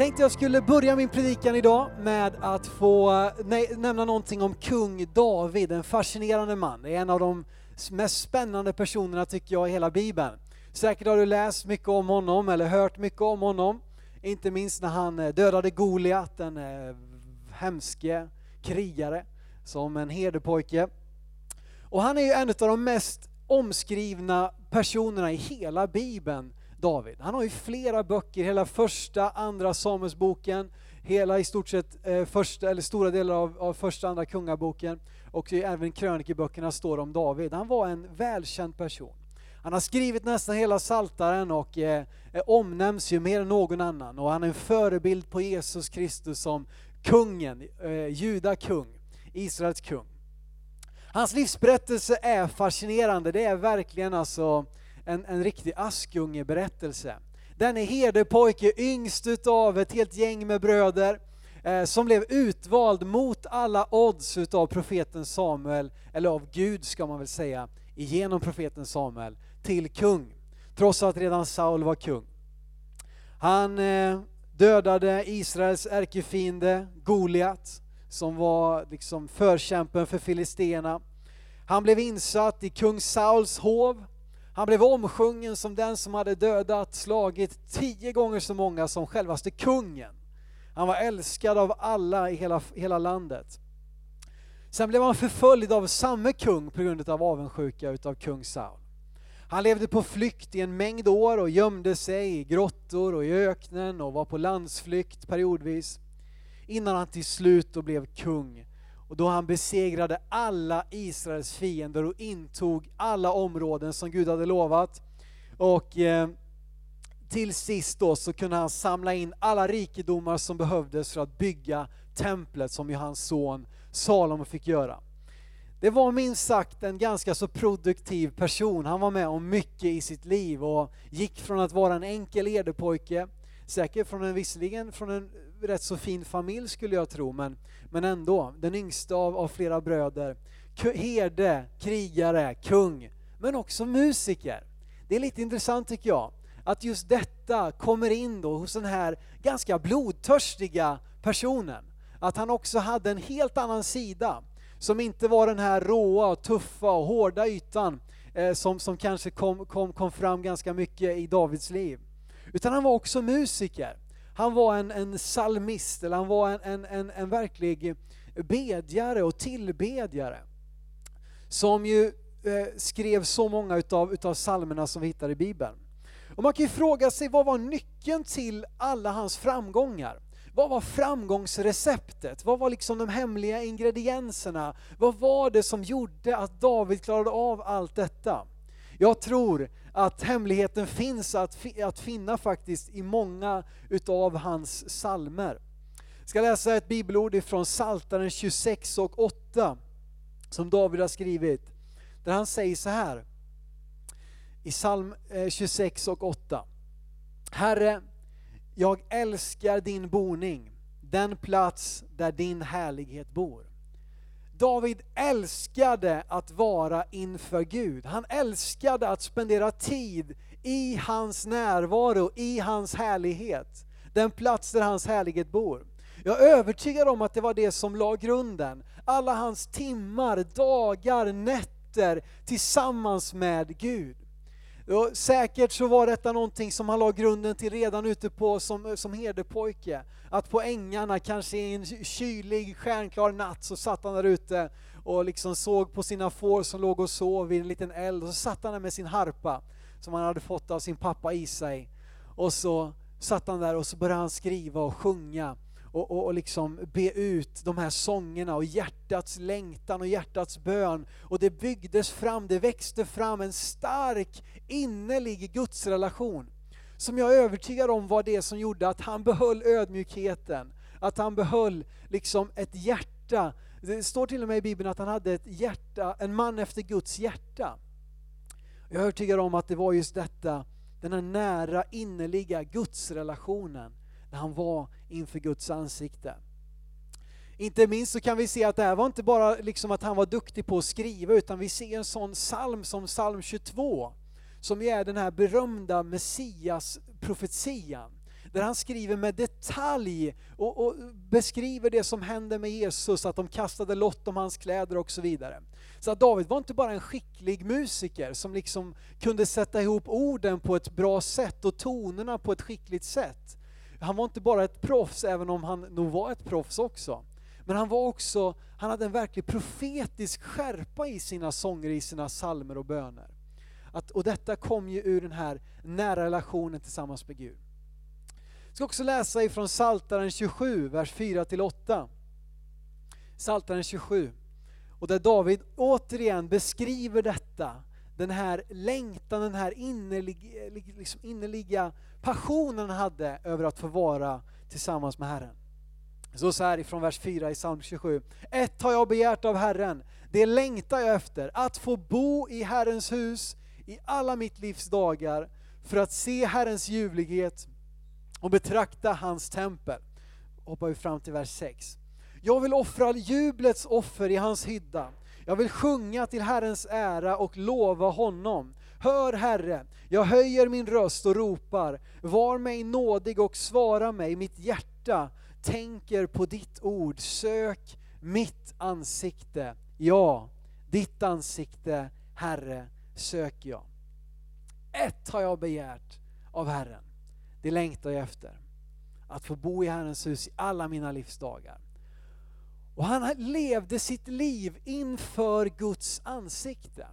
Tänkte jag skulle börja min predikan idag med att få nä- nämna någonting om kung David, en fascinerande man. Det är en av de mest spännande personerna tycker jag i hela Bibeln. Säkert har du läst mycket om honom eller hört mycket om honom. Inte minst när han eh, dödade Goliat, den eh, hemske krigare, som en herdepojke. Och han är ju en av de mest omskrivna personerna i hela Bibeln, David. Han har ju flera böcker, hela första, andra Samuelsboken, hela i stort sett eh, första, eller stora delar av, av första, andra kungaboken och även krönikeböckerna står om David. Han var en välkänd person. Han har skrivit nästan hela Saltaren och eh, eh omnämns ju mer än någon annan och han är en förebild på Jesus Kristus som kungen, eh, judakung, Israels kung. Hans livsberättelse är fascinerande, det är verkligen alltså en, en riktig Askungeberättelse. Den är herdepojke, yngst utav ett helt gäng med bröder, eh, som blev utvald mot alla odds utav profeten Samuel, eller av Gud ska man väl säga, genom profeten Samuel, till kung. Trots att redan Saul var kung. Han eh, dödade Israels ärkefiende Goliat, som var liksom förkämpen för filisterna. Han blev insatt i kung Sauls hov. Han blev omsjungen som den som hade dödat, slagit tio gånger så många som självaste kungen. Han var älskad av alla i hela, hela landet. Sen blev han förföljd av samme kung på grund av avundsjuka utav kung Saul. Han levde på flykt i en mängd år och gömde sig i grottor och i öknen och var på landsflykt periodvis. Innan han till slut då blev kung och då han besegrade alla Israels fiender och intog alla områden som Gud hade lovat. Och eh, till sist då så kunde han samla in alla rikedomar som behövdes för att bygga templet som ju hans son Salomo fick göra. Det var minst sagt en ganska så produktiv person. Han var med om mycket i sitt liv och gick från att vara en enkel herdepojke, säkert från en, visserligen från en rätt så fin familj skulle jag tro, men, men ändå, den yngsta av, av flera bröder. Herde, krigare, kung, men också musiker. Det är lite intressant tycker jag, att just detta kommer in då hos den här ganska blodtörstiga personen. Att han också hade en helt annan sida, som inte var den här råa, tuffa och hårda ytan eh, som, som kanske kom, kom, kom fram ganska mycket i Davids liv. Utan han var också musiker. Han var en, en psalmist, eller han var en, en, en, en verklig bedjare och tillbedjare. Som ju eh, skrev så många utav, utav psalmerna som vi hittar i Bibeln. Och man kan ju fråga sig, vad var nyckeln till alla hans framgångar? Vad var framgångsreceptet? Vad var liksom de hemliga ingredienserna? Vad var det som gjorde att David klarade av allt detta? Jag tror att hemligheten finns att, att finna faktiskt i många utav hans salmer. Jag ska läsa ett bibelord ifrån Psaltaren 26 och 8 som David har skrivit. Där han säger så här i psalm eh, 26 och 8. Herre, jag älskar din boning, den plats där din härlighet bor. David älskade att vara inför Gud. Han älskade att spendera tid i hans närvaro, i hans härlighet. Den plats där hans härlighet bor. Jag är övertygad om att det var det som la grunden. Alla hans timmar, dagar, nätter tillsammans med Gud. Och säkert så var detta någonting som han la grunden till redan ute på som, som herdepojke. Att på ängarna, kanske i en kylig, stjärnklar natt, så satt han där ute och liksom såg på sina får som låg och sov vid en liten eld. Och så satt han där med sin harpa som han hade fått av sin pappa Isai. Och så satt han där och så började han skriva och sjunga och, och, och liksom be ut de här sångerna och hjärtats längtan och hjärtats bön. Och det byggdes fram, det växte fram en stark innerlig gudsrelation som jag är övertygad om var det som gjorde att han behöll ödmjukheten, att han behöll liksom ett hjärta. Det står till och med i Bibeln att han hade ett hjärta, en man efter Guds hjärta. Jag är övertygad om att det var just detta, den här nära innerliga gudsrelationen när han var inför Guds ansikte. Inte minst så kan vi se att det här var inte bara liksom att han var duktig på att skriva utan vi ser en sån psalm som psalm 22 som är den här berömda Messias profetian där han skriver med detalj och, och, beskriver det som hände med Jesus, att de kastade lott om hans kläder och så vidare. Så att David var inte bara en skicklig musiker som liksom kunde sätta ihop orden på ett bra sätt och tonerna på ett skickligt sätt. Han var inte bara ett proffs, även om han nog var ett proffs också. Men han var också, han hade en verklig profetisk skärpa i sina sånger, i sina salmer och böner. Att, och detta kom ju ur den här nära relationen tillsammans med Gud. Jag ska också läsa ifrån Saltaren 27, vers 4-8. Saltaren 27. Och där David återigen beskriver detta, den här längtan, den här innerliga, liksom innerliga passionen han hade över att få vara tillsammans med Herren. Så så här ifrån vers 4 i psalm 27. Ett har jag begärt av Herren, det längtar jag efter, att få bo i Herrens hus i alla mitt livs dagar för att se Herrens ljuvlighet och betrakta hans tempel. Hoppar vi fram till vers 6. Jag vill offra jublets offer i hans hydda. Jag vill sjunga till Herrens ära och lova honom. Hör Herre, jag höjer min röst och ropar. Var mig nådig och svara mig, mitt hjärta tänker på ditt ord. Sök mitt ansikte. Ja, ditt ansikte, Herre, söker jag. Ett har jag begärt av Herren, det längtar jag efter. Att få bo i Herrens hus i alla mina livsdagar. Och han levde sitt liv inför Guds ansikte.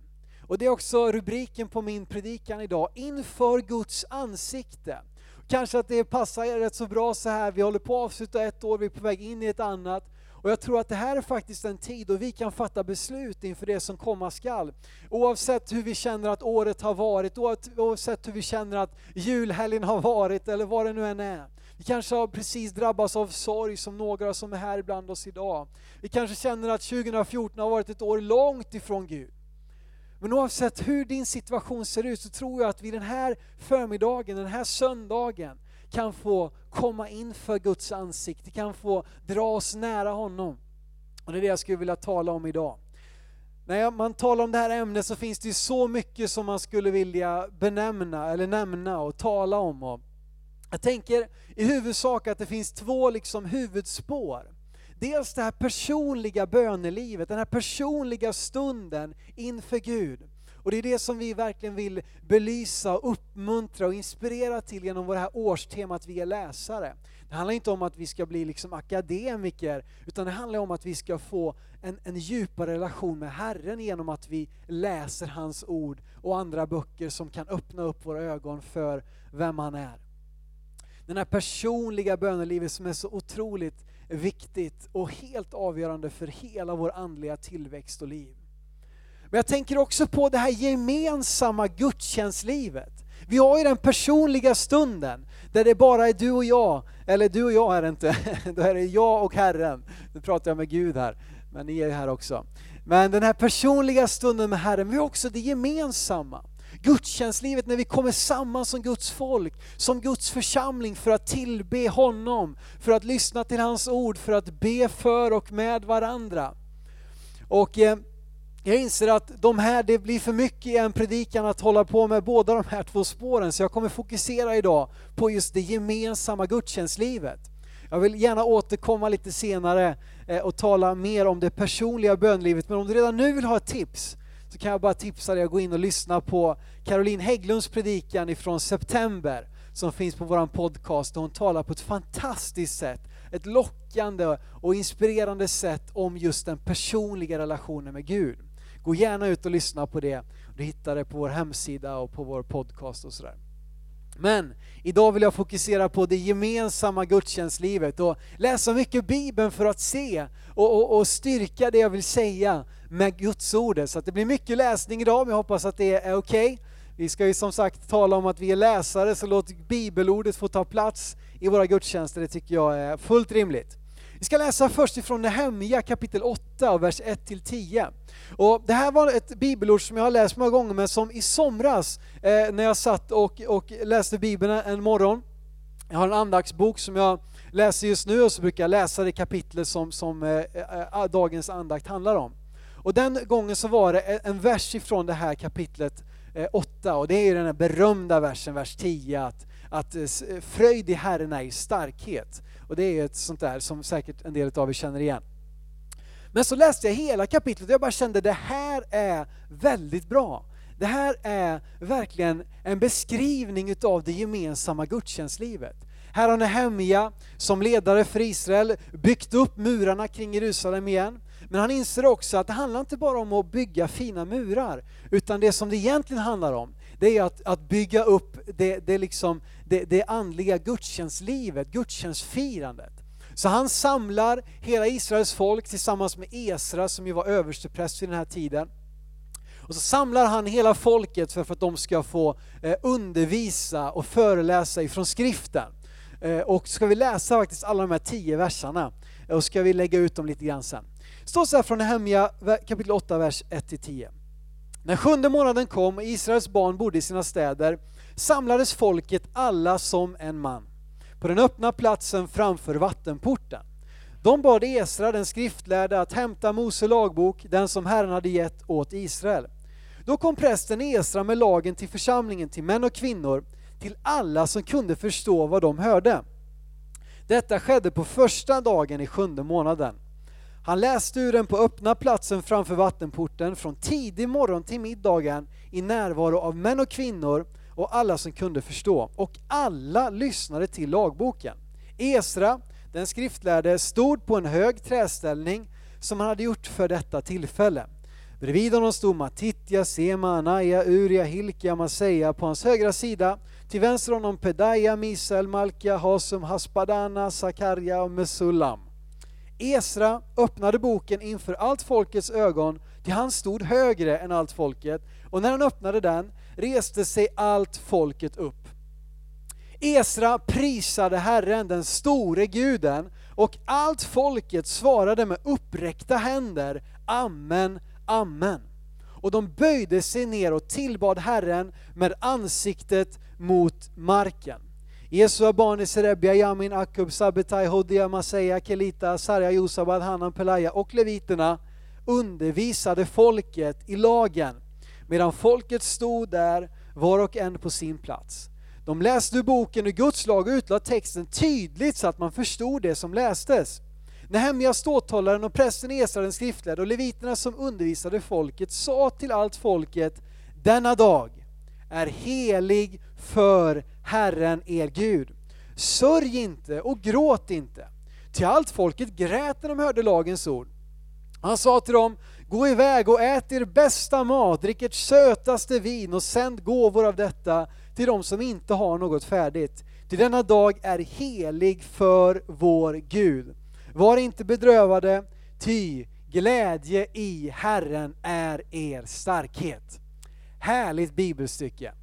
Och det är också rubriken på min predikan idag, inför Guds ansikte. Kanske att det passar rätt så bra så här, vi håller på att avsluta ett år, vi är på väg in i ett annat. Och jag tror att det här är faktiskt en tid då vi kan fatta beslut inför det som komma skall. Oavsett hur vi känner att året har varit, oavsett hur vi känner att julhelgen har varit eller vad det nu än är. Vi kanske har precis drabbats av sorg som några som är här bland oss idag. Vi kanske känner att 2014 har varit ett år långt ifrån Gud. Men oavsett hur din situation ser ut så tror jag att vi den här förmiddagen, den här söndagen kan få komma inför Guds ansikte, kan få dra oss nära honom. Och det är det jag skulle vilja tala om idag. När man talar om det här ämnet så finns det ju så mycket som man skulle vilja benämna eller nämna och tala om. Och jag tänker i huvudsak att det finns två liksom huvudspår. Dels det här personliga bönelivet, den här personliga stunden inför Gud. Och det är det som vi verkligen vill belysa, uppmuntra och inspirera till genom vårt här årstemat Vi är läsare. Det handlar inte om att vi ska bli liksom akademiker, utan det handlar om att vi ska få en, en djupare relation med Herren genom att vi läser hans ord och andra böcker som kan öppna upp våra ögon för vem han är. Den här personliga bönelivet som är så otroligt viktigt och helt avgörande för hela vår andliga tillväxt och liv. Men jag tänker också på det här gemensamma gudstjänstlivet. Vi har ju den personliga stunden där det bara är du och jag, eller du och jag är det inte, då är det jag och Herren. Nu pratar jag med Gud här, men ni är ju här också. Men den här personliga stunden med Herren, vi har också det gemensamma. Gudstjänstlivet när vi kommer samman som Guds folk, som Guds församling för att tillbe honom, för att lyssna till hans ord, för att be för och med varandra. Och eh, jag inser att de här, det blir för mycket i en predikan att hålla på med båda de här två spåren, så jag kommer fokusera idag på just det gemensamma gudstjänstlivet. Jag vill gärna återkomma lite senare eh, och tala mer om det personliga bönlivet, men om du redan nu vill ha ett tips så kan jag bara tipsa dig att gå in och lyssna på Caroline Hägglunds predikan ifrån september som finns på vår podcast hon talar på ett fantastiskt sätt, ett lockande och inspirerande sätt om just den personliga relationen med Gud. Gå gärna ut och lyssna på det. Du hittar det på vår hemsida och på vår podcast och sådär. Men idag vill jag fokusera på det gemensamma gudstjänstlivet och läsa mycket Bibeln för att se och, och, och styrka det jag vill säga med Guds ordet. Så det blir mycket läsning idag, men jag hoppas att det är okej. Okay. Vi ska ju som sagt tala om att vi är läsare, så låt bibelordet få ta plats i våra gudstjänster, det tycker jag är fullt rimligt. Vi ska läsa först ifrån Nehemja kapitel 8, vers 1-10. Och det här var ett bibelord som jag har läst många gånger, men som i somras eh, när jag satt och, och läste Bibeln en morgon, jag har en andaktsbok som jag läser just nu och så brukar jag läsa det kapitlet som, som eh, eh, eh dagens andakt handlar om. Och den gången så var det en vers ifrån det här kapitlet eh, 8 och det är den här berömda versen, vers 10, att, att fröjd i Herren är i starkhet. Och det är ett sånt där som säkert en del av er känner igen. Men så läste jag hela kapitlet och jag bara kände det här är väldigt bra. Det här är verkligen en beskrivning utav det gemensamma gudstjänstlivet. Här har Nehemja som ledare för Israel byggt upp murarna kring Jerusalem igen. Men han inser också att det handlar inte bara om att bygga fina murar, utan det som det egentligen handlar om, det är att, att bygga upp det, det, liksom, det, det andliga gudstjänstlivet, gudstjänstfirandet. Så han samlar hela Israels folk tillsammans med Esra som ju var överstepräst vid den här tiden. Och så samlar han hela folket för att de ska få eh, undervisa och föreläsa ifrån skriften. Eh, och ska vi läsa faktiskt alla de här tio verserna eh, och ska vi lägga ut dem lite grann sen. Det står så här från Nehemja kapitel 8, vers 1-10. När sjunde månaden kom och Israels barn bodde i sina städer samlades folket alla som en man på den öppna platsen framför vattenporten. De bad Esra, den skriftlärde, att hämta Mose lagbok, den som Herren hade gett åt Israel. Då kom prästen Esra med lagen till församlingen, till män och kvinnor, till alla som kunde förstå vad de hörde. Detta skedde på första dagen i sjunde månaden. Han läste ur den på öppna platsen framför vattenporten från tidig morgon till middagen i närvaro av män och kvinnor och alla som kunde förstå. Och alla lyssnade till lagboken. Esra, den skriftlärde, stod på en hög träställning som han hade gjort för detta tillfälle. Bredvid honom stod Matitja, Sema, Anaja, Uria, Hilkia, Maseja på hans högra sida. Till vänster honom Pedaja, Misael, Malkia, Hasum, Haspadana, Sakarja och Mesullam. Esra öppnade boken inför allt folkets ögon, till han stod högre än allt folket, och när han öppnade den reste sig allt folket upp. Esra prisade Herren, den store guden, och allt folket svarade med uppräckta händer, Amen, Amen. Och de böjde sig ner och tillbad Herren med ansiktet mot marken. Jesu, barn i Serebia, Yamin, Akub, Sabetai, Hodia, Maseja, Kelita, Sarja, Josabad, Hanan, Pelaya och leviterna undervisade folket i lagen, medan folket stod där var och en på sin plats. De läste ur boken ur Guds lag och utlade texten tydligt så att man förstod det som lästes. Nehemja ståthållaren och prästen Esra den skriftlärde och leviterna som undervisade folket sa till allt folket denna dag är helig för Herren er Gud. Sörj inte och gråt inte. Till allt folket grät när de hörde lagens ord. Han sa till dem, gå iväg och ät er bästa mat, drick ert sötaste vin och sänd gåvor av detta till de som inte har något färdigt. Till denna dag är helig för vår Gud. Var inte bedrövade, ty glädje i Herren är er starkhet. Härligt bibelstycke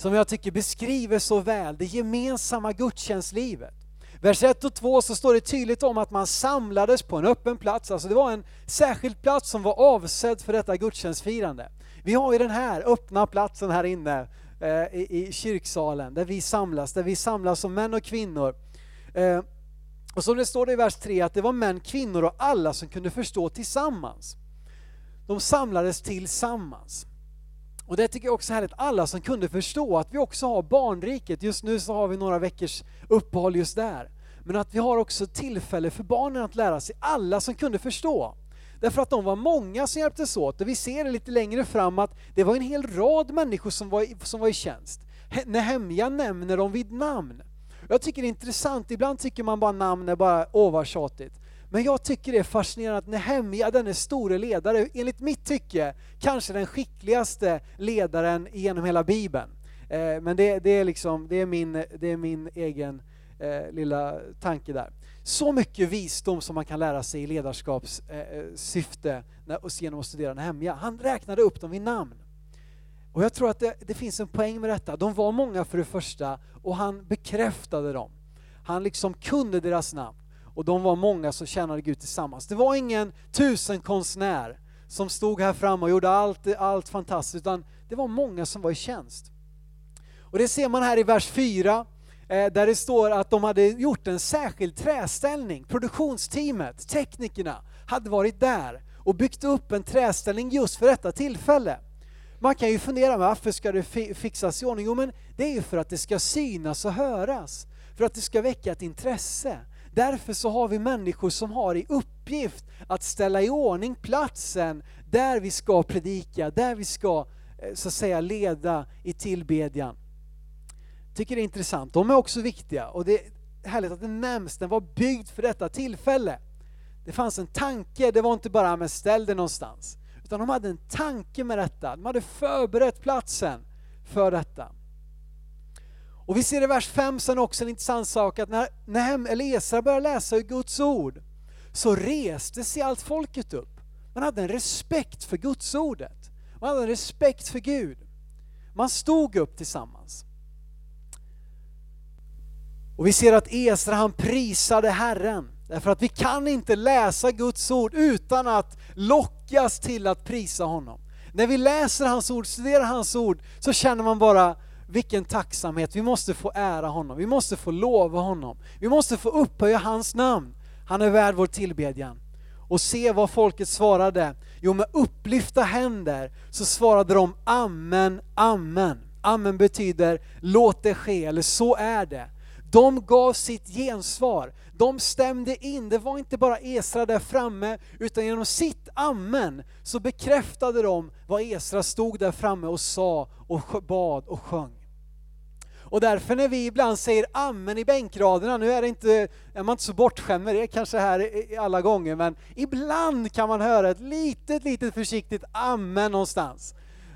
som jag tycker beskriver så väl det gemensamma gudstjänstlivet. Vers 1 och 2 så står det tydligt om att man samlades på en öppen plats, alltså det var en särskild plats som var avsedd för detta gudstjänstfirande. Vi har ju den här öppna platsen här inne eh, i, i, kyrksalen där vi samlas, där vi samlas som män och kvinnor. Eh, och som det står i vers 3 att det var män, kvinnor och alla som kunde förstå tillsammans. De samlades tillsammans. Och det tycker jag också är härligt, alla som kunde förstå att vi också har barnriket, just nu så har vi några veckors uppehåll just där. Men att vi har också tillfälle för barnen att lära sig, alla som kunde förstå. Därför att de var många som hjälptes åt och vi ser det lite längre fram att det var en hel rad människor som var i, som var i tjänst. Nehemja nämner dem vid namn. Jag tycker det är intressant, ibland tycker man bara namn är bara åh tjatigt. Men jag tycker det är fascinerande att Nehemja, denne store ledare, enligt mitt tycke kanske den skickligaste ledaren genom hela Bibeln. Eh, men det, det, är liksom, det, är min, det är min egen eh, lilla tanke där. Så mycket visdom som man kan lära sig i ledarskapssyfte eh, eh genom att studera Nehemja. Han räknade upp dem vid namn. Och jag tror att det, det, finns en poäng med detta. De var många för det första och han bekräftade dem. Han liksom kunde deras namn och de var många som tjänade Gud tillsammans. Det var ingen tusenkonstnär som stod här framme och gjorde allt, allt fantastiskt, utan det var många som var i tjänst. Och det ser man här i vers 4, eh, där det står att de hade gjort en särskild träställning. Produktionsteamet, teknikerna, hade varit där och byggt upp en träställning just för detta tillfälle. Man kan ju fundera, varför ska det fixas i ordning? Jo, men det är ju för att det ska synas och höras, för att det ska väcka ett intresse. Därför så har vi människor som har i uppgift att ställa i ordning platsen där vi ska predika, där vi ska eh, så att säga leda i tillbedjan. Tycker det är intressant. De är också viktiga och det är härligt att den nämns, den var byggd för detta tillfälle. Det fanns en tanke, det var inte bara men ställ det någonstans. Utan de hade en tanke med detta, de hade förberett platsen för detta. Och vi ser i vers 5 sen också en intressant sak att när, Nehem eller Esra började läsa ur Guds ord så reste sig allt folket upp. Man hade en respekt för Guds ordet. Man hade en respekt för Gud. Man stod upp tillsammans. Och vi ser att Esra han prisade Herren. Därför att vi kan inte läsa Guds ord utan att lockas till att prisa honom. När vi läser hans ord, studerar hans ord, så känner man bara vilken tacksamhet. Vi måste få ära honom, vi måste få lova honom. Vi måste få upphöja hans namn. Han är värd vår tillbedjan. Och se vad folket svarade. Jo, med upplyfta händer så svarade de Amen, Amen. Amen betyder låt det ske, eller så är det. De gav sitt gensvar. De stämde in. Det var inte bara Esra där framme, utan genom sitt amen så bekräftade de vad Esra stod där framme och sa och bad och sjöng. Och därför när vi ibland säger amen i bänkraderna, nu är, det inte, är man inte så bortskämd med det kanske här alla gånger, men ibland kan man höra ett litet, litet försiktigt amen någonstans.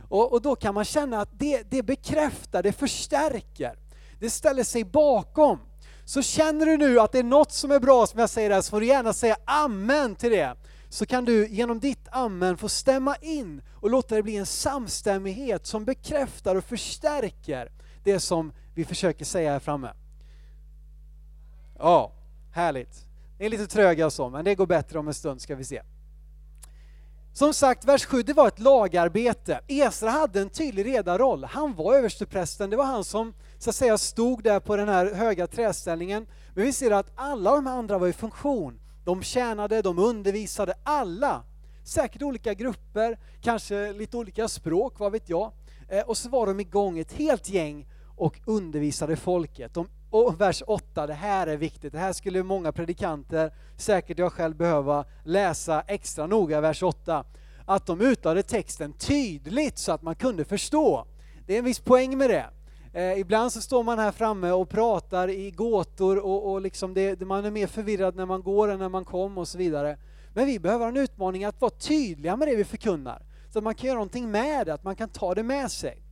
Och, och då kan man känna att det, det bekräftar, det förstärker, det ställer sig bakom. Så känner du nu att det är något som är bra som jag säger här, så får du gärna säga amen till det. Så kan du genom ditt amen få stämma in och låta det bli en samstämmighet som bekräftar och förstärker det som vi försöker säga här framme. Ja, härligt. Det är lite tröga och så, men det går bättre om en stund ska vi se. Som sagt, vers 7, det var ett lagarbete. Esra hade en tydlig redarroll. Han var översteprästen, det var han som så att säga stod där på den här höga träställningen. Men vi ser att alla de andra var i funktion. De tjänade, de undervisade, alla. Säkert olika grupper, kanske lite olika språk, vad vet jag. Eh, och så var de igång, ett helt gäng, och undervisade folket. De, och vers 8, det här är viktigt, det här skulle många predikanter, säkert jag själv, behöva läsa extra noga, vers 8. Att de utlade texten tydligt så att man kunde förstå. Det är en viss poäng med det. Eh, ibland så står man här framme och pratar i gåtor och, och liksom det, man är mer förvirrad när man går än när man kom och så vidare. Men vi behöver en utmaning att vara tydliga med det vi förkunnar. Så att man kan göra någonting med det, att man kan ta det med sig.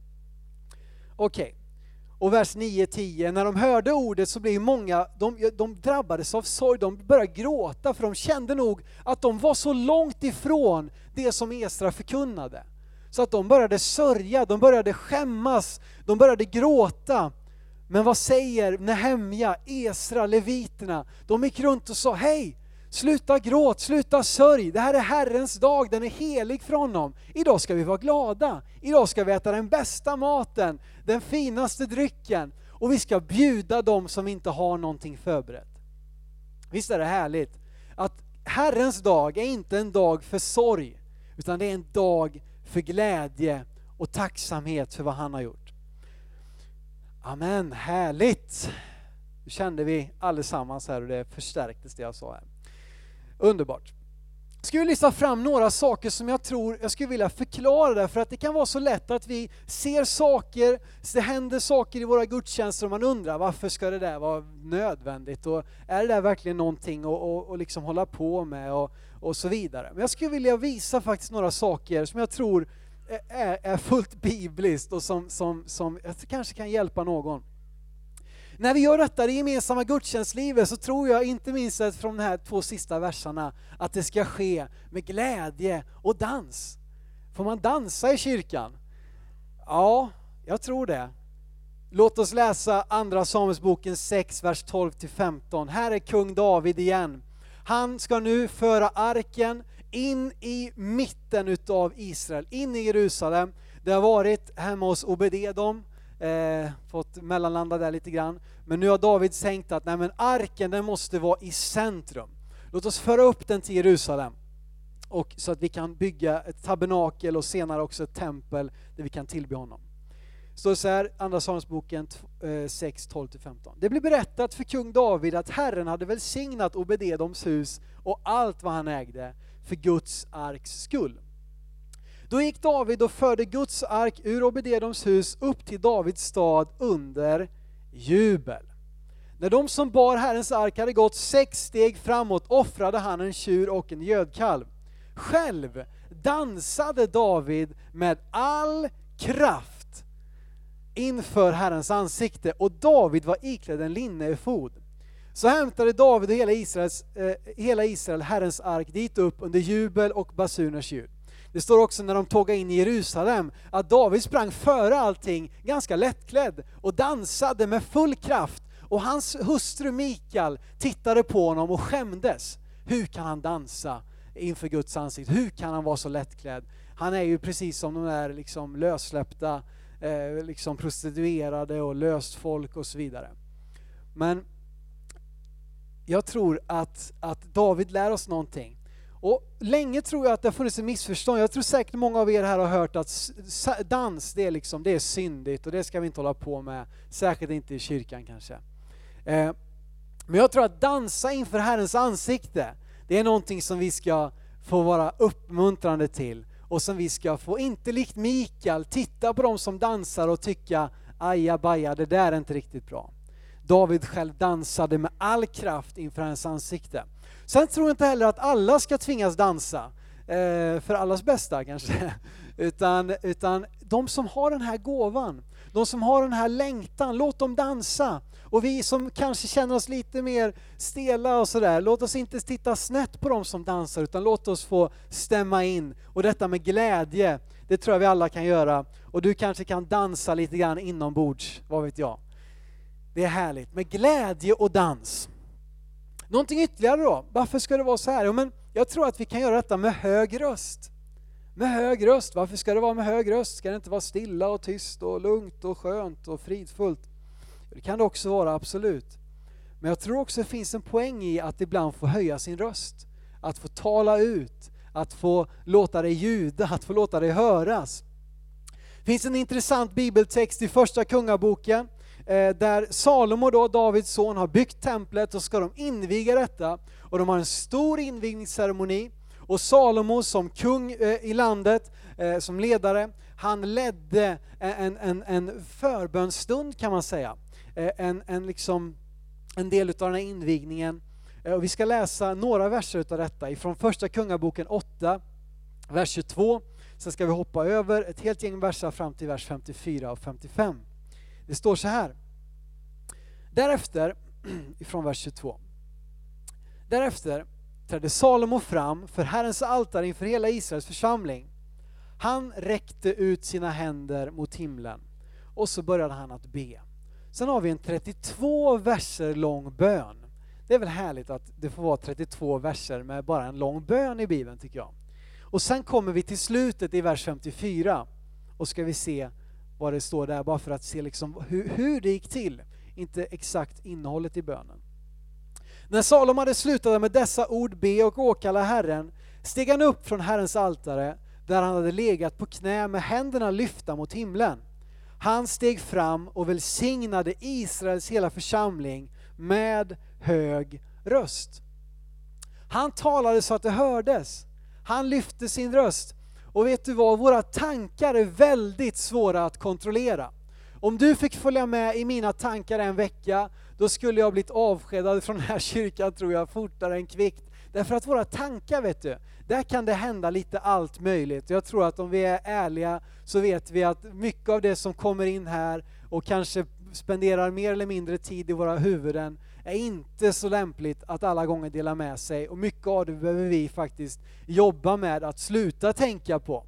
Okej, okay och vers 9-10, när de hörde ordet så blev många, de, de drabbades av sorg, de började gråta för de kände nog att de var så långt ifrån det som Esra förkunnade. Så att de började sörja, de började skämmas, de började gråta. Men vad säger Nehemja, Esra, leviterna? De gick runt och sa, hej, sluta gråt, sluta sörj, det här är Herrens dag, den är helig för honom. Idag ska vi vara glada, idag ska vi äta den bästa maten, den finaste drycken och vi ska bjuda dem som inte har någonting förberett. Visst är det härligt? Att Herrens dag är inte en dag för sorg, utan det är en dag för glädje och tacksamhet för vad han har gjort. Amen, härligt! Nu kände vi allesammans här och det förstärktes det jag sa här. Underbart. Jag skulle lyfta fram några saker som jag tror jag skulle vilja förklara därför att det kan vara så lätt att vi ser saker, det händer saker i våra gudstjänster och man undrar varför ska det där vara nödvändigt och är det där verkligen någonting att och, och liksom hålla på med och, och så vidare. Men jag skulle vilja visa faktiskt några saker som jag tror är, är fullt bibliskt och som, som, som jag kanske kan hjälpa någon. När vi gör detta, det gemensamma gudstjänstlivet, så tror jag inte minst från de här två sista verserna att det ska ske med glädje och dans. Får man dansa i kyrkan? Ja, jag tror det. Låt oss läsa Andra Samuelsboken 6, vers 12-15. Här är kung David igen. Han ska nu föra arken in i mitten utav Israel, in i Jerusalem. Det har varit hemma hos Obededom, eh, fått mellanlanda där lite grann. Men nu har David tänkt att nej men arken den måste vara i centrum. Låt oss föra upp den till Jerusalem. Och så att vi kan bygga ett tabernakel och senare också ett tempel där vi kan tillbe honom. Står så här, Andra Samuelsboken 6, 12-15. Eh, det blir berättat för kung David att Herren hade välsignat Obededoms hus och allt vad han ägde för Guds arks skull. Då gick David och förde Guds ark ur Obededoms hus upp till Davids stad under jubel. När de som bar Herrens ark hade gått sex steg framåt offrade han en tjur och en gödkalv. Själv dansade David med all kraft inför Herrens ansikte och David var iklädd en linneefod. Så hämtade David och hela, Israels, eh, hela Israel Herrens ark dit upp under jubel och basuners ljud. Det står också när de tågade in i Jerusalem att David sprang före allting ganska lättklädd och dansade med full kraft och hans hustru Mikael tittade på honom och skämdes. Hur kan han dansa inför Guds ansikte? Hur kan han vara så lättklädd? Han är ju precis som de där liksom lössläppta eh, liksom prostituerade och löst folk och så vidare. Men jag tror att, att David lär oss någonting. Och länge tror jag att det har funnits en missförstånd. Jag tror säkert många av er här har hört att dans, det är, liksom, det är syndigt och det ska vi inte hålla på med. Särskilt inte i kyrkan kanske. Eh, men jag tror att dansa inför Herrens ansikte, det är någonting som vi ska få vara uppmuntrande till och som vi ska få, inte likt Mikael, titta på dem som dansar och tycka aja baja, det där är inte riktigt bra. David själv dansade med all kraft inför hans ansikte. Sen tror jag inte heller att alla ska tvingas dansa, eh, för allas bästa kanske, utan, utan de som har den här gåvan, de som har den här längtan, låt dem dansa. Och vi som kanske känner oss lite mer stela och sådär, låt oss inte titta snett på de som dansar, utan låt oss få stämma in. Och detta med glädje, det tror jag vi alla kan göra. Och du kanske kan dansa lite grann inombords, vad vet jag. Det är härligt med glädje och dans. Någonting ytterligare då, varför ska det vara så här? Jo, men jag tror att vi kan göra detta med hög röst. Med hög röst, varför ska det vara med hög röst? Ska det inte vara stilla och tyst och lugnt och skönt och fridfullt? Det kan det också vara, absolut. Men jag tror också det finns en poäng i att ibland få höja sin röst. Att få tala ut, att få låta det ljuda, att få låta det höras. Det finns en intressant bibeltext i första kungaboken Eh, där Salomo då, Davids son, har byggt templet och ska de inviga detta. Och de har en stor invigningsceremoni. Och Salomo som kung eh, i landet, eh, som ledare, han ledde en, en, en förbönstund kan man säga. En, en, liksom, en del av den här invigningen. Och vi ska läsa några verser av detta ifrån första kungaboken 8, vers 22. Sen ska vi hoppa över ett helt gäng verser fram till vers 54 och 55. Det står så här. Därefter, ifrån vers 22. Därefter trädde Salomo fram för Herrens altare inför hela Israels församling. Han räckte ut sina händer mot himlen och så började han att be. Sen har vi en 32 verser lång bön. Det är väl härligt att det får vara 32 verser med bara en lång bön i Bibeln tycker jag. Och sen kommer vi till slutet i vers 54 och ska vi se vad det står där, bara för att se liksom hur, hur det gick till, inte exakt innehållet i bönen. När Salom hade slutat med dessa ord be och åkalla Herren steg han upp från Herrens altare där han hade legat på knä med händerna lyfta mot himlen. Han steg fram och välsignade Israels hela församling med hög röst. Han talade så att det hördes. Han lyfte sin röst och vet du vad, våra tankar är väldigt svåra att kontrollera. Om du fick följa med i mina tankar en vecka, då skulle jag blivit avskedad från den här kyrkan tror jag, fortare än kvickt. Därför att våra tankar, vet du, där kan det hända lite allt möjligt. Jag tror att om vi är ärliga så vet vi att mycket av det som kommer in här och kanske spenderar mer eller mindre tid i våra huvuden är inte så lämpligt att alla gånger dela med sig och mycket av det behöver vi faktiskt jobba med att sluta tänka på.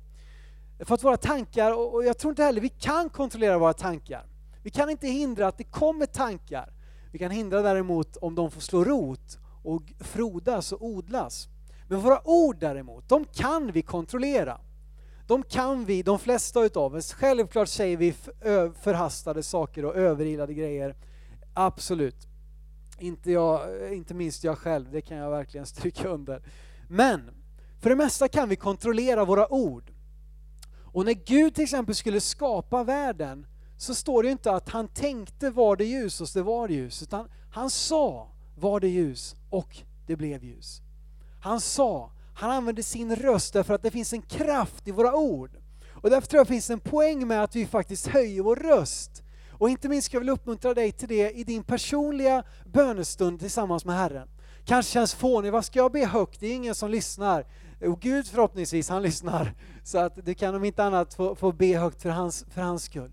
För att våra tankar, och jag tror inte heller vi kan kontrollera våra tankar. Vi kan inte hindra att det kommer tankar. Vi kan hindra däremot om de får slå rot och frodas och odlas. Men våra ord däremot, de kan vi kontrollera. De kan vi, de flesta utav oss. Självklart säger vi förhastade saker och överilade grejer. Absolut. Inte, jag, inte minst jag själv, det kan jag verkligen stryka under. Men för det mesta kan vi kontrollera våra ord. Och när Gud till exempel skulle skapa världen så står det inte att han tänkte var det ljus och det var ljus, utan han sa var det ljus och det blev ljus. Han sa, han använde sin röst därför att det finns en kraft i våra ord. Och därför tror jag det finns en poäng med att vi faktiskt höjer vår röst. Och inte minst ska jag vilja uppmuntra dig till det i din personliga bönestund tillsammans med Herren. Kanske känns fånig, vad ska jag be högt? Det är ingen som lyssnar. Och Gud förhoppningsvis, han lyssnar. Så att du kan om inte annat få, få be högt för hans, för hans skull.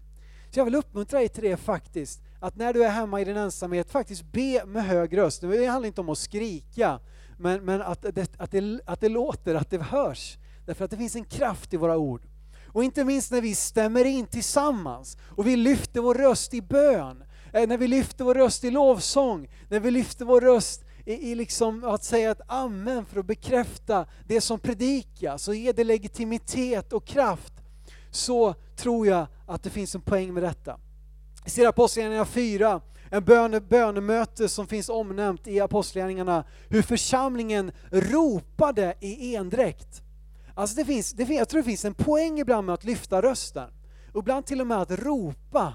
Så jag vill uppmuntra dig till det faktiskt, att när du är hemma i din ensamhet, faktiskt be med hög röst. Det handlar inte om att skrika, men, men att, det, att, det, att det låter, att det hörs. Därför att det finns en kraft i våra ord. Och inte minst när vi stämmer in tillsammans och vi lyfter vår röst i bön, eh, när vi lyfter vår röst i lovsång, när vi lyfter vår röst i, i liksom att säga ett amen för att bekräfta det som predikas och ge det legitimitet och kraft, så tror jag att det finns en poäng med detta. Vi ser Apostlagärningarna 4, en böne, bönemöte som finns omnämnt i Apostlagärningarna, hur församlingen ropade i endräkt. Alltså det finns, det finns, jag tror det finns en poäng ibland med att lyfta rösten, och ibland till och med att ropa,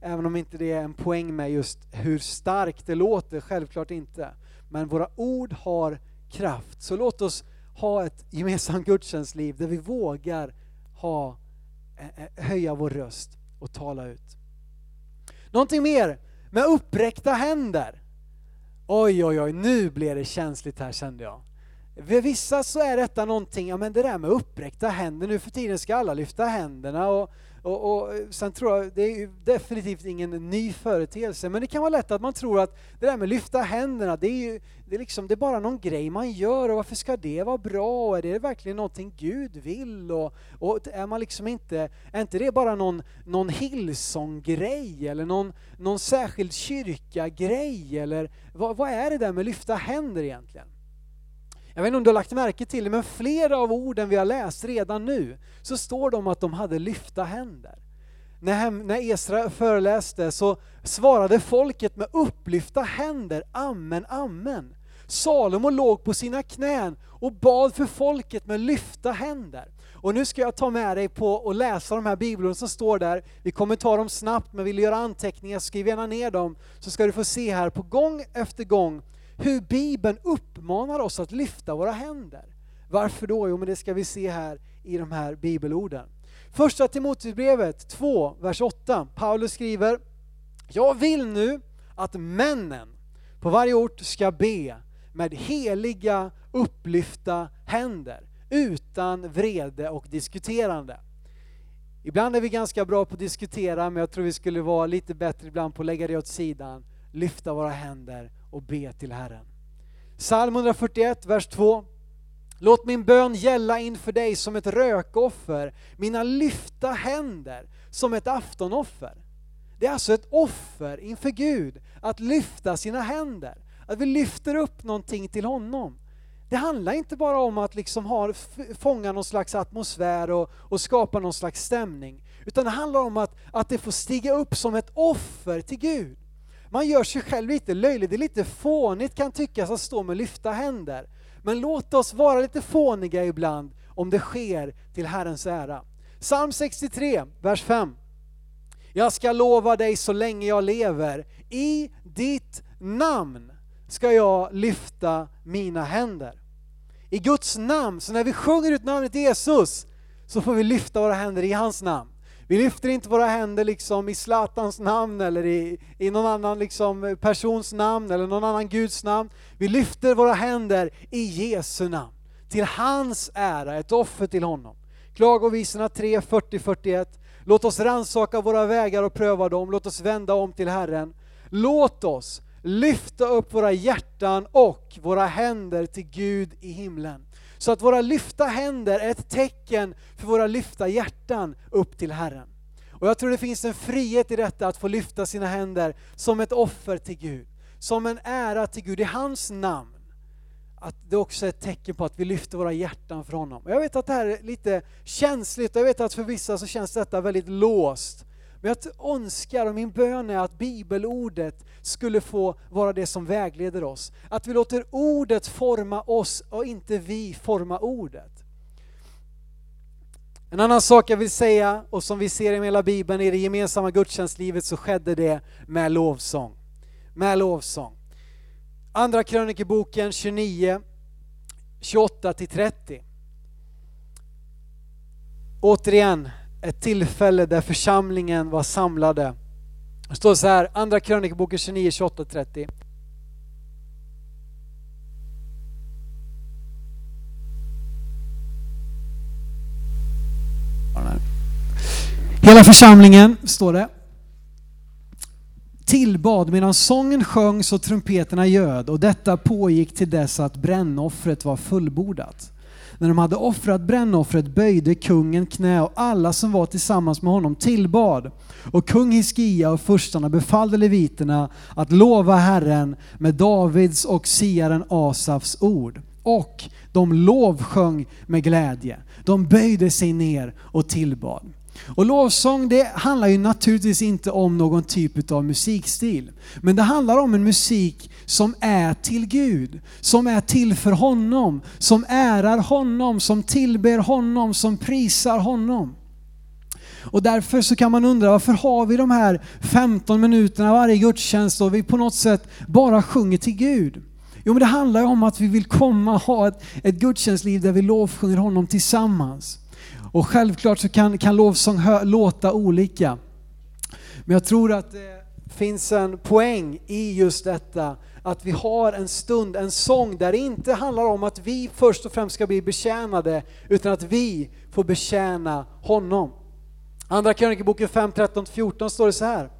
även om inte det är en poäng med just hur starkt det låter, självklart inte. Men våra ord har kraft, så låt oss ha ett gemensamt gudstjänstliv där vi vågar ha, eh, eh, höja vår röst och tala ut. Någonting mer med uppräckta händer. Oj, oj, oj, nu blev det känsligt här kände jag. För vissa så är detta någonting, ja men det där med uppräckta händer, nu för tiden ska alla lyfta händerna och, och, och sen tror jag, det är definitivt ingen ny företeelse, men det kan vara lätt att man tror att det där med lyfta händerna, det är ju det är liksom, det är bara någon grej man gör och varför ska det vara bra? Och är det verkligen någonting Gud vill? Och, och är man liksom inte, är inte det bara någon, någon Hillsong-grej eller någon, någon särskild kyrka-grej? Eller vad, vad är det där med lyfta händer egentligen? Jag vet inte om du har lagt märke till det, men flera av orden vi har läst redan nu, så står det om att de hade lyfta händer. När, när Esra föreläste så svarade folket med upplyfta händer, amen, amen. Salomo låg på sina knän och bad för folket med lyfta händer. Och nu ska jag ta med dig på och läsa de här bibelorden som står där. Vi kommer ta dem snabbt, men vill du göra anteckningar, skriv gärna ner dem, så ska du få se här på gång efter gång hur Bibeln uppmanar oss att lyfta våra händer. Varför då? Jo, men det ska vi se här i de här bibelorden. Första Timoteusbrevet 2, vers 8. Paulus skriver, Jag vill nu att männen på varje ort ska be med heliga upplyfta händer, utan vrede och diskuterande. Ibland är vi ganska bra på att diskutera, men jag tror vi skulle vara lite bättre ibland på att lägga det åt sidan, lyfta våra händer och be till Herren. Psalm 141, vers 2. Låt min bön gälla inför dig som ett rökoffer, mina lyfta händer som ett aftonoffer. Det är alltså ett offer inför Gud, att lyfta sina händer. Att vi lyfter upp någonting till honom. Det handlar inte bara om att liksom ha, fånga någon slags atmosfär och, och skapa någon slags stämning, utan det handlar om att, att det får stiga upp som ett offer till Gud. Man gör sig själv lite löjlig, det är lite fånigt kan tyckas att stå med lyfta händer. Men låt oss vara lite fåniga ibland om det sker till Herrens ära. Psalm 63, vers 5. Jag ska lova dig så länge jag lever, i ditt namn ska jag lyfta mina händer. I Guds namn, så när vi sjunger ut namnet Jesus, så får vi lyfta våra händer i hans namn. Vi lyfter inte våra händer liksom i Zlatans namn eller i, i någon annan liksom persons namn eller någon annan Guds namn. Vi lyfter våra händer i Jesu namn, till hans ära, ett offer till honom. Klagovisorna 3, 40-41. Låt oss ransaka våra vägar och pröva dem, låt oss vända om till Herren. Låt oss lyfta upp våra hjärtan och våra händer till Gud i himlen. Så att våra lyfta händer är ett tecken för våra lyfta hjärtan upp till Herren. Och jag tror det finns en frihet i detta att få lyfta sina händer som ett offer till Gud. Som en ära till Gud i hans namn. Att det också är ett tecken på att vi lyfter våra hjärtan för honom. Och jag vet att det här är lite känsligt och jag vet att för vissa så känns detta väldigt låst. Men jag önskar och min bön är att bibelordet skulle få vara det som vägleder oss. Att vi låter ordet forma oss och inte vi forma ordet. En annan sak jag vill säga och som vi ser i hela bibeln i det gemensamma gudstjänstlivet så skedde det med lovsång. Med lovsång. Andra krönikeboken 29, 28 30. Återigen, ett tillfälle där församlingen var samlade. Det står så här, Andra krönikeboken 29, 28, 30. Hela församlingen, står det, tillbad medan sången sjöngs och trumpeterna göd och detta pågick till dess att brännoffret var fullbordat. När de hade offrat brännoffret böjde kungen knä och alla som var tillsammans med honom tillbad. Och kung Hiskia och furstarna befallde leviterna att lova Herren med Davids och siaren Asafs ord. Och de lovsjöng med glädje. De böjde sig ner och tillbad. Och lovsång det handlar ju naturligtvis inte om någon typ av musikstil. Men det handlar om en musik som är till Gud, som är till för honom, som ärar honom, som tillber honom, som prisar honom. Och därför så kan man undra varför har vi de här 15 minuterna varje gudstjänst och vi på något sätt bara sjunger till Gud? Jo men det handlar om att vi vill komma och ha ett, ett gudstjänstliv där vi lovsjunger honom tillsammans. Och självklart så kan, kan lovsång hö, låta olika. Men jag tror att det finns en poäng i just detta att vi har en stund, en sång där det inte handlar om att vi först och främst ska bli betjänade utan att vi får betjäna honom. Andra krönikeboken 5, 13, 14 står det så här.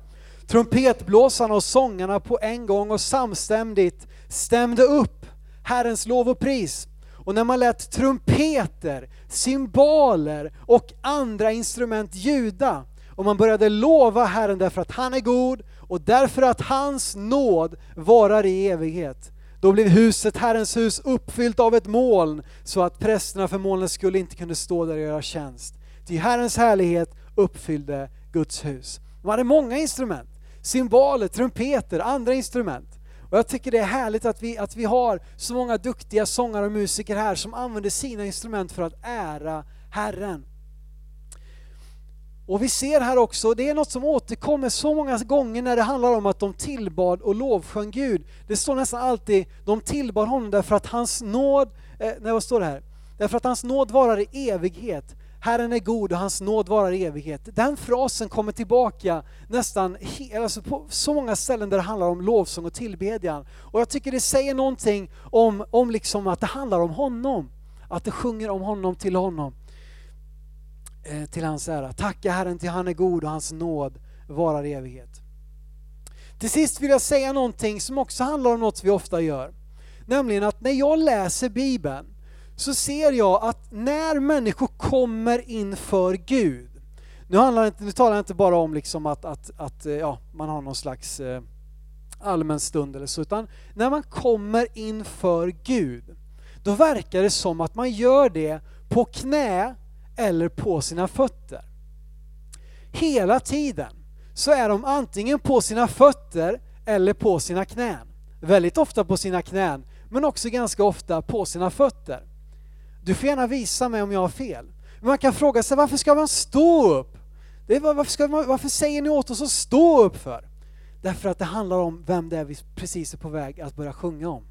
Trumpetblåsarna och sångarna på en gång och samstämmigt stämde upp Herrens lov och pris. Och när man lät trumpeter, cymbaler och andra instrument ljuda och man började lova Herren därför att han är god och därför att hans nåd varar i evighet. Då blev huset, Herrens hus, uppfyllt av ett moln så att prästerna för molnet skulle inte kunna stå där och göra tjänst. Ty Herrens härlighet uppfyllde Guds hus. De hade många instrument, cymbaler, trumpeter, andra instrument. Och jag tycker det är härligt att vi, att vi har så många duktiga sångare och musiker här som använder sina instrument för att ära Herren. Och vi ser här också, det är något som återkommer så många gånger när det handlar om att de tillbad och lovsjöng Gud. Det står nästan alltid, de tillbad honom därför att hans nåd, eh, nej vad står det här? Därför att hans nåd varar i evighet. Herren är god och hans nåd varar i evighet. Den frasen kommer tillbaka nästan alltså på så många ställen där det handlar om lovsång och tillbedjan. Och jag tycker det säger någonting om, om liksom att det handlar om honom. Att det sjunger om honom till honom. Eh, till hans ära. Tacka Herren till han är god och hans nåd varar i evighet. Till sist vill jag säga någonting som också handlar om något vi ofta gör. Nämligen att när jag läser Bibeln så ser jag att när människor kommer inför Gud, nu, handlar det, nu talar jag inte bara om liksom att, att, att eh, ja, man har någon slags eh, allmän stund eller så, utan när man kommer inför Gud, då verkar det som att man gör det på knä eller på sina fötter. Hela tiden så är de antingen på sina fötter eller på sina knän. Väldigt ofta på sina knän, men också ganska ofta på sina fötter. Du får gärna visa mig om jag har fel. Men man kan fråga sig varför ska man stå upp? Det är, varför, ska man, varför säger ni åt oss att stå upp för? Därför att det handlar om vem det är vi precis är på väg att börja sjunga om.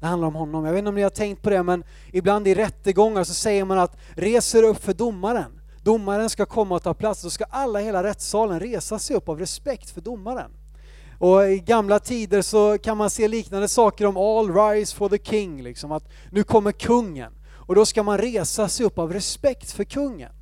Det handlar om honom. Jag vet inte om ni har tänkt på det men ibland i rättegångar så säger man att reser upp för domaren. Domaren ska komma och ta plats, då ska alla i hela rättssalen resa sig upp av respekt för domaren. Och i gamla tider så kan man se liknande saker om all rise for the king, liksom att nu kommer kungen. Och då ska man resa sig upp av respekt för kungen.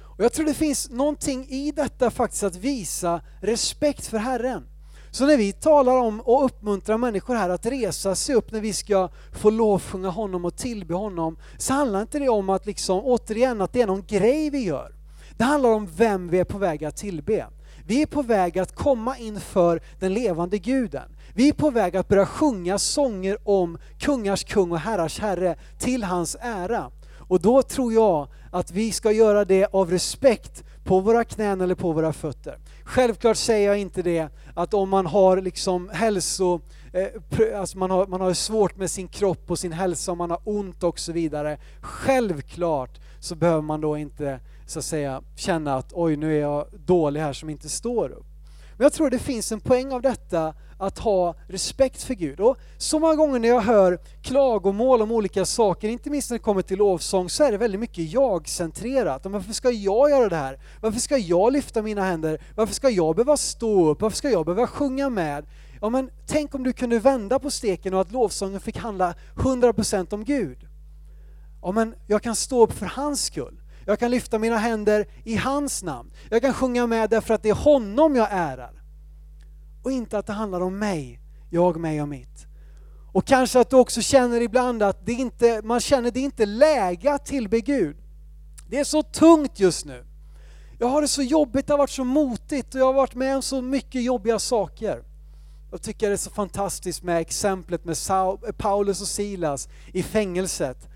Och jag tror det finns någonting i detta faktiskt att visa respekt för Herren. Så när vi talar om och uppmuntrar människor här att resa sig upp när vi ska få lovsjunga honom och tillbe honom, så handlar inte det om att liksom, återigen, att det är någon grej vi gör. Det handlar om vem vi är på väg att tillbe. Vi är på väg att komma inför den levande guden. Vi är på väg att börja sjunga sånger om kungars kung och herrars herre till hans ära. Och då tror jag att vi ska göra det av respekt på våra knän eller på våra fötter. Självklart säger jag inte det att om man har liksom hälso, eh, alltså man har, man har svårt med sin kropp och sin hälsa, om man har ont och så vidare. Självklart så behöver man då inte så att säga känna att oj nu är jag dålig här som inte står upp. Men jag tror det finns en poäng av detta att ha respekt för Gud. Och så många gånger när jag hör klagomål om olika saker, inte minst när det kommer till lovsång, så är det väldigt mycket jag-centrerat. Varför ska jag göra det här? Varför ska jag lyfta mina händer? Varför ska jag behöva stå upp? Varför ska jag behöva sjunga med? Ja men tänk om du kunde vända på steken och att lovsången fick handla 100% om Gud. Ja men jag kan stå upp för hans skull. Jag kan lyfta mina händer i hans namn. Jag kan sjunga med därför att det är honom jag ärar. Och inte att det handlar om mig, jag, mig och mitt. Och kanske att du också känner ibland att det inte, man känner det inte läge att tillbe Gud. Det är så tungt just nu. Jag har det så jobbigt, det har varit så motigt och jag har varit med om så mycket jobbiga saker. Jag tycker det är så fantastiskt med exemplet med Paulus och Silas i fängelset.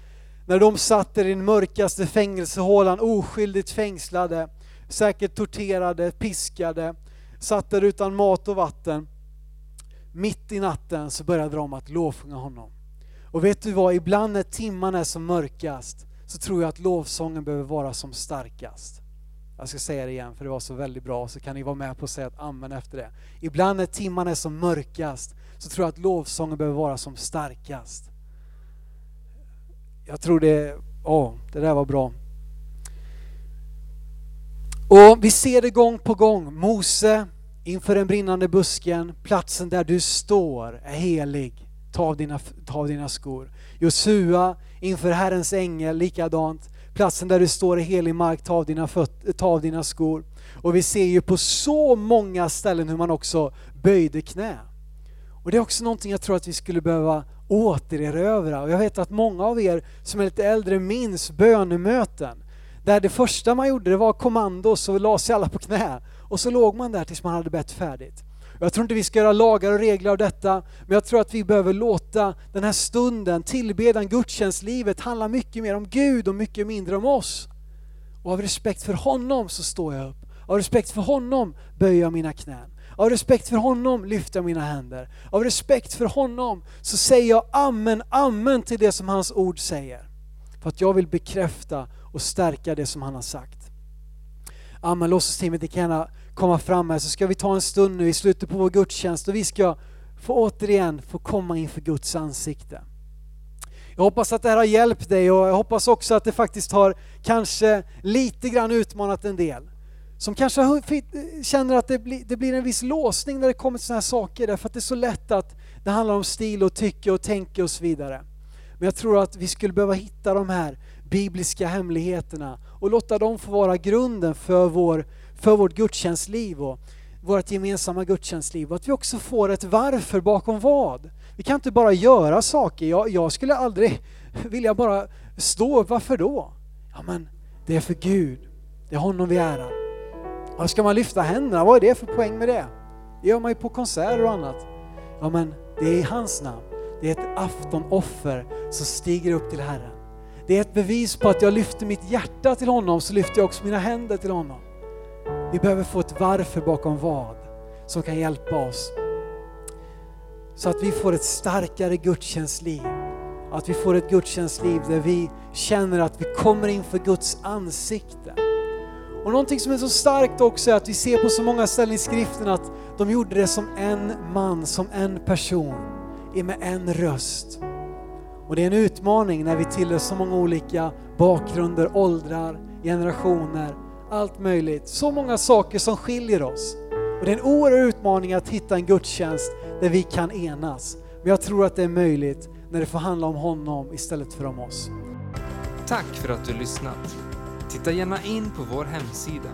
När de satt i den mörkaste fängelsehålan, oskyldigt fängslade, säkert torterade, piskade, satt där utan mat och vatten. Mitt i natten så började de att lovsjunga honom. Och vet du vad, ibland när timmarna är som mörkast så tror jag att lovsången behöver vara som starkast. Jag ska säga det igen för det var så väldigt bra, så kan ni vara med på att säga ett amen efter det. Ibland när timmarna är som mörkast så tror jag att lovsången behöver vara som starkast. Jag tror det, åh, det där var bra. Och vi ser det gång på gång. Mose inför den brinnande busken, platsen där du står är helig. Ta av dina, ta av dina skor. Josua inför Herrens ängel, likadant. Platsen där du står är helig mark, ta av, dina föt, ta av dina skor. Och vi ser ju på så många ställen hur man också böjde knä. Och det är också någonting jag tror att vi skulle behöva återerövra. Och jag vet att många av er som är lite äldre minns bönemöten. Där det första man gjorde det var kommando så la sig alla på knä. Och så låg man där tills man hade bett färdigt. Jag tror inte vi ska göra lagar och regler av detta, men jag tror att vi behöver låta den här stunden, tillbedjan, gudstjänstlivet handla mycket mer om Gud och mycket mindre om oss. Och av respekt för honom så står jag upp. Av respekt för honom böjer jag mina knän. Av respekt för honom lyfter jag mina händer. Av respekt för honom så säger jag amen, amen till det som hans ord säger. För att jag vill bekräfta och stärka det som han har sagt. Amen, lovsångsteamet ni kan gärna komma fram här så ska vi ta en stund nu i slutet på vår gudstjänst och vi ska få återigen få komma inför Guds ansikte. Jag hoppas att det här har hjälpt dig och jag hoppas också att det faktiskt har kanske lite grann utmanat en del. Som kanske känner att det blir, det blir en viss låsning när det kommer till sådana här saker därför att det är så lätt att det handlar om stil och tycke och tänke och så vidare. Men jag tror att vi skulle behöva hitta de här bibliska hemligheterna och låta dem få vara grunden för, vår, för vårt gudstjänstliv och vårt gemensamma gudstjänstliv. Och att vi också får ett varför bakom vad. Vi kan inte bara göra saker. Jag, jag skulle aldrig vilja bara stå upp. Varför då? Ja men det är för Gud. Det är honom vi ärar. Och ska man lyfta händerna, vad är det för poäng med det? Det gör man ju på konserter och annat. Ja men det är i hans namn. Det är ett aftonoffer som stiger upp till Herren. Det är ett bevis på att jag lyfter mitt hjärta till honom, så lyfter jag också mina händer till honom. Vi behöver få ett varför bakom vad som kan hjälpa oss. Så att vi får ett starkare gudstjänstliv. Att vi får ett gudstjänstliv där vi känner att vi kommer inför Guds ansikte. Och någonting som är så starkt också är att vi ser på så många ställen i skriften att de gjorde det som en man, som en person, med en röst. Och det är en utmaning när vi tillhör så många olika bakgrunder, åldrar, generationer, allt möjligt. Så många saker som skiljer oss. Och det är en oerhörd utmaning att hitta en gudstjänst där vi kan enas. Men jag tror att det är möjligt när det får handla om honom istället för om oss. Tack för att du lyssnat. Titta gärna in på vår hemsida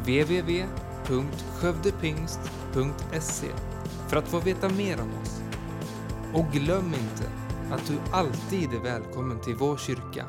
www.skövdepingst.se för att få veta mer om oss. Och glöm inte att du alltid är välkommen till vår kyrka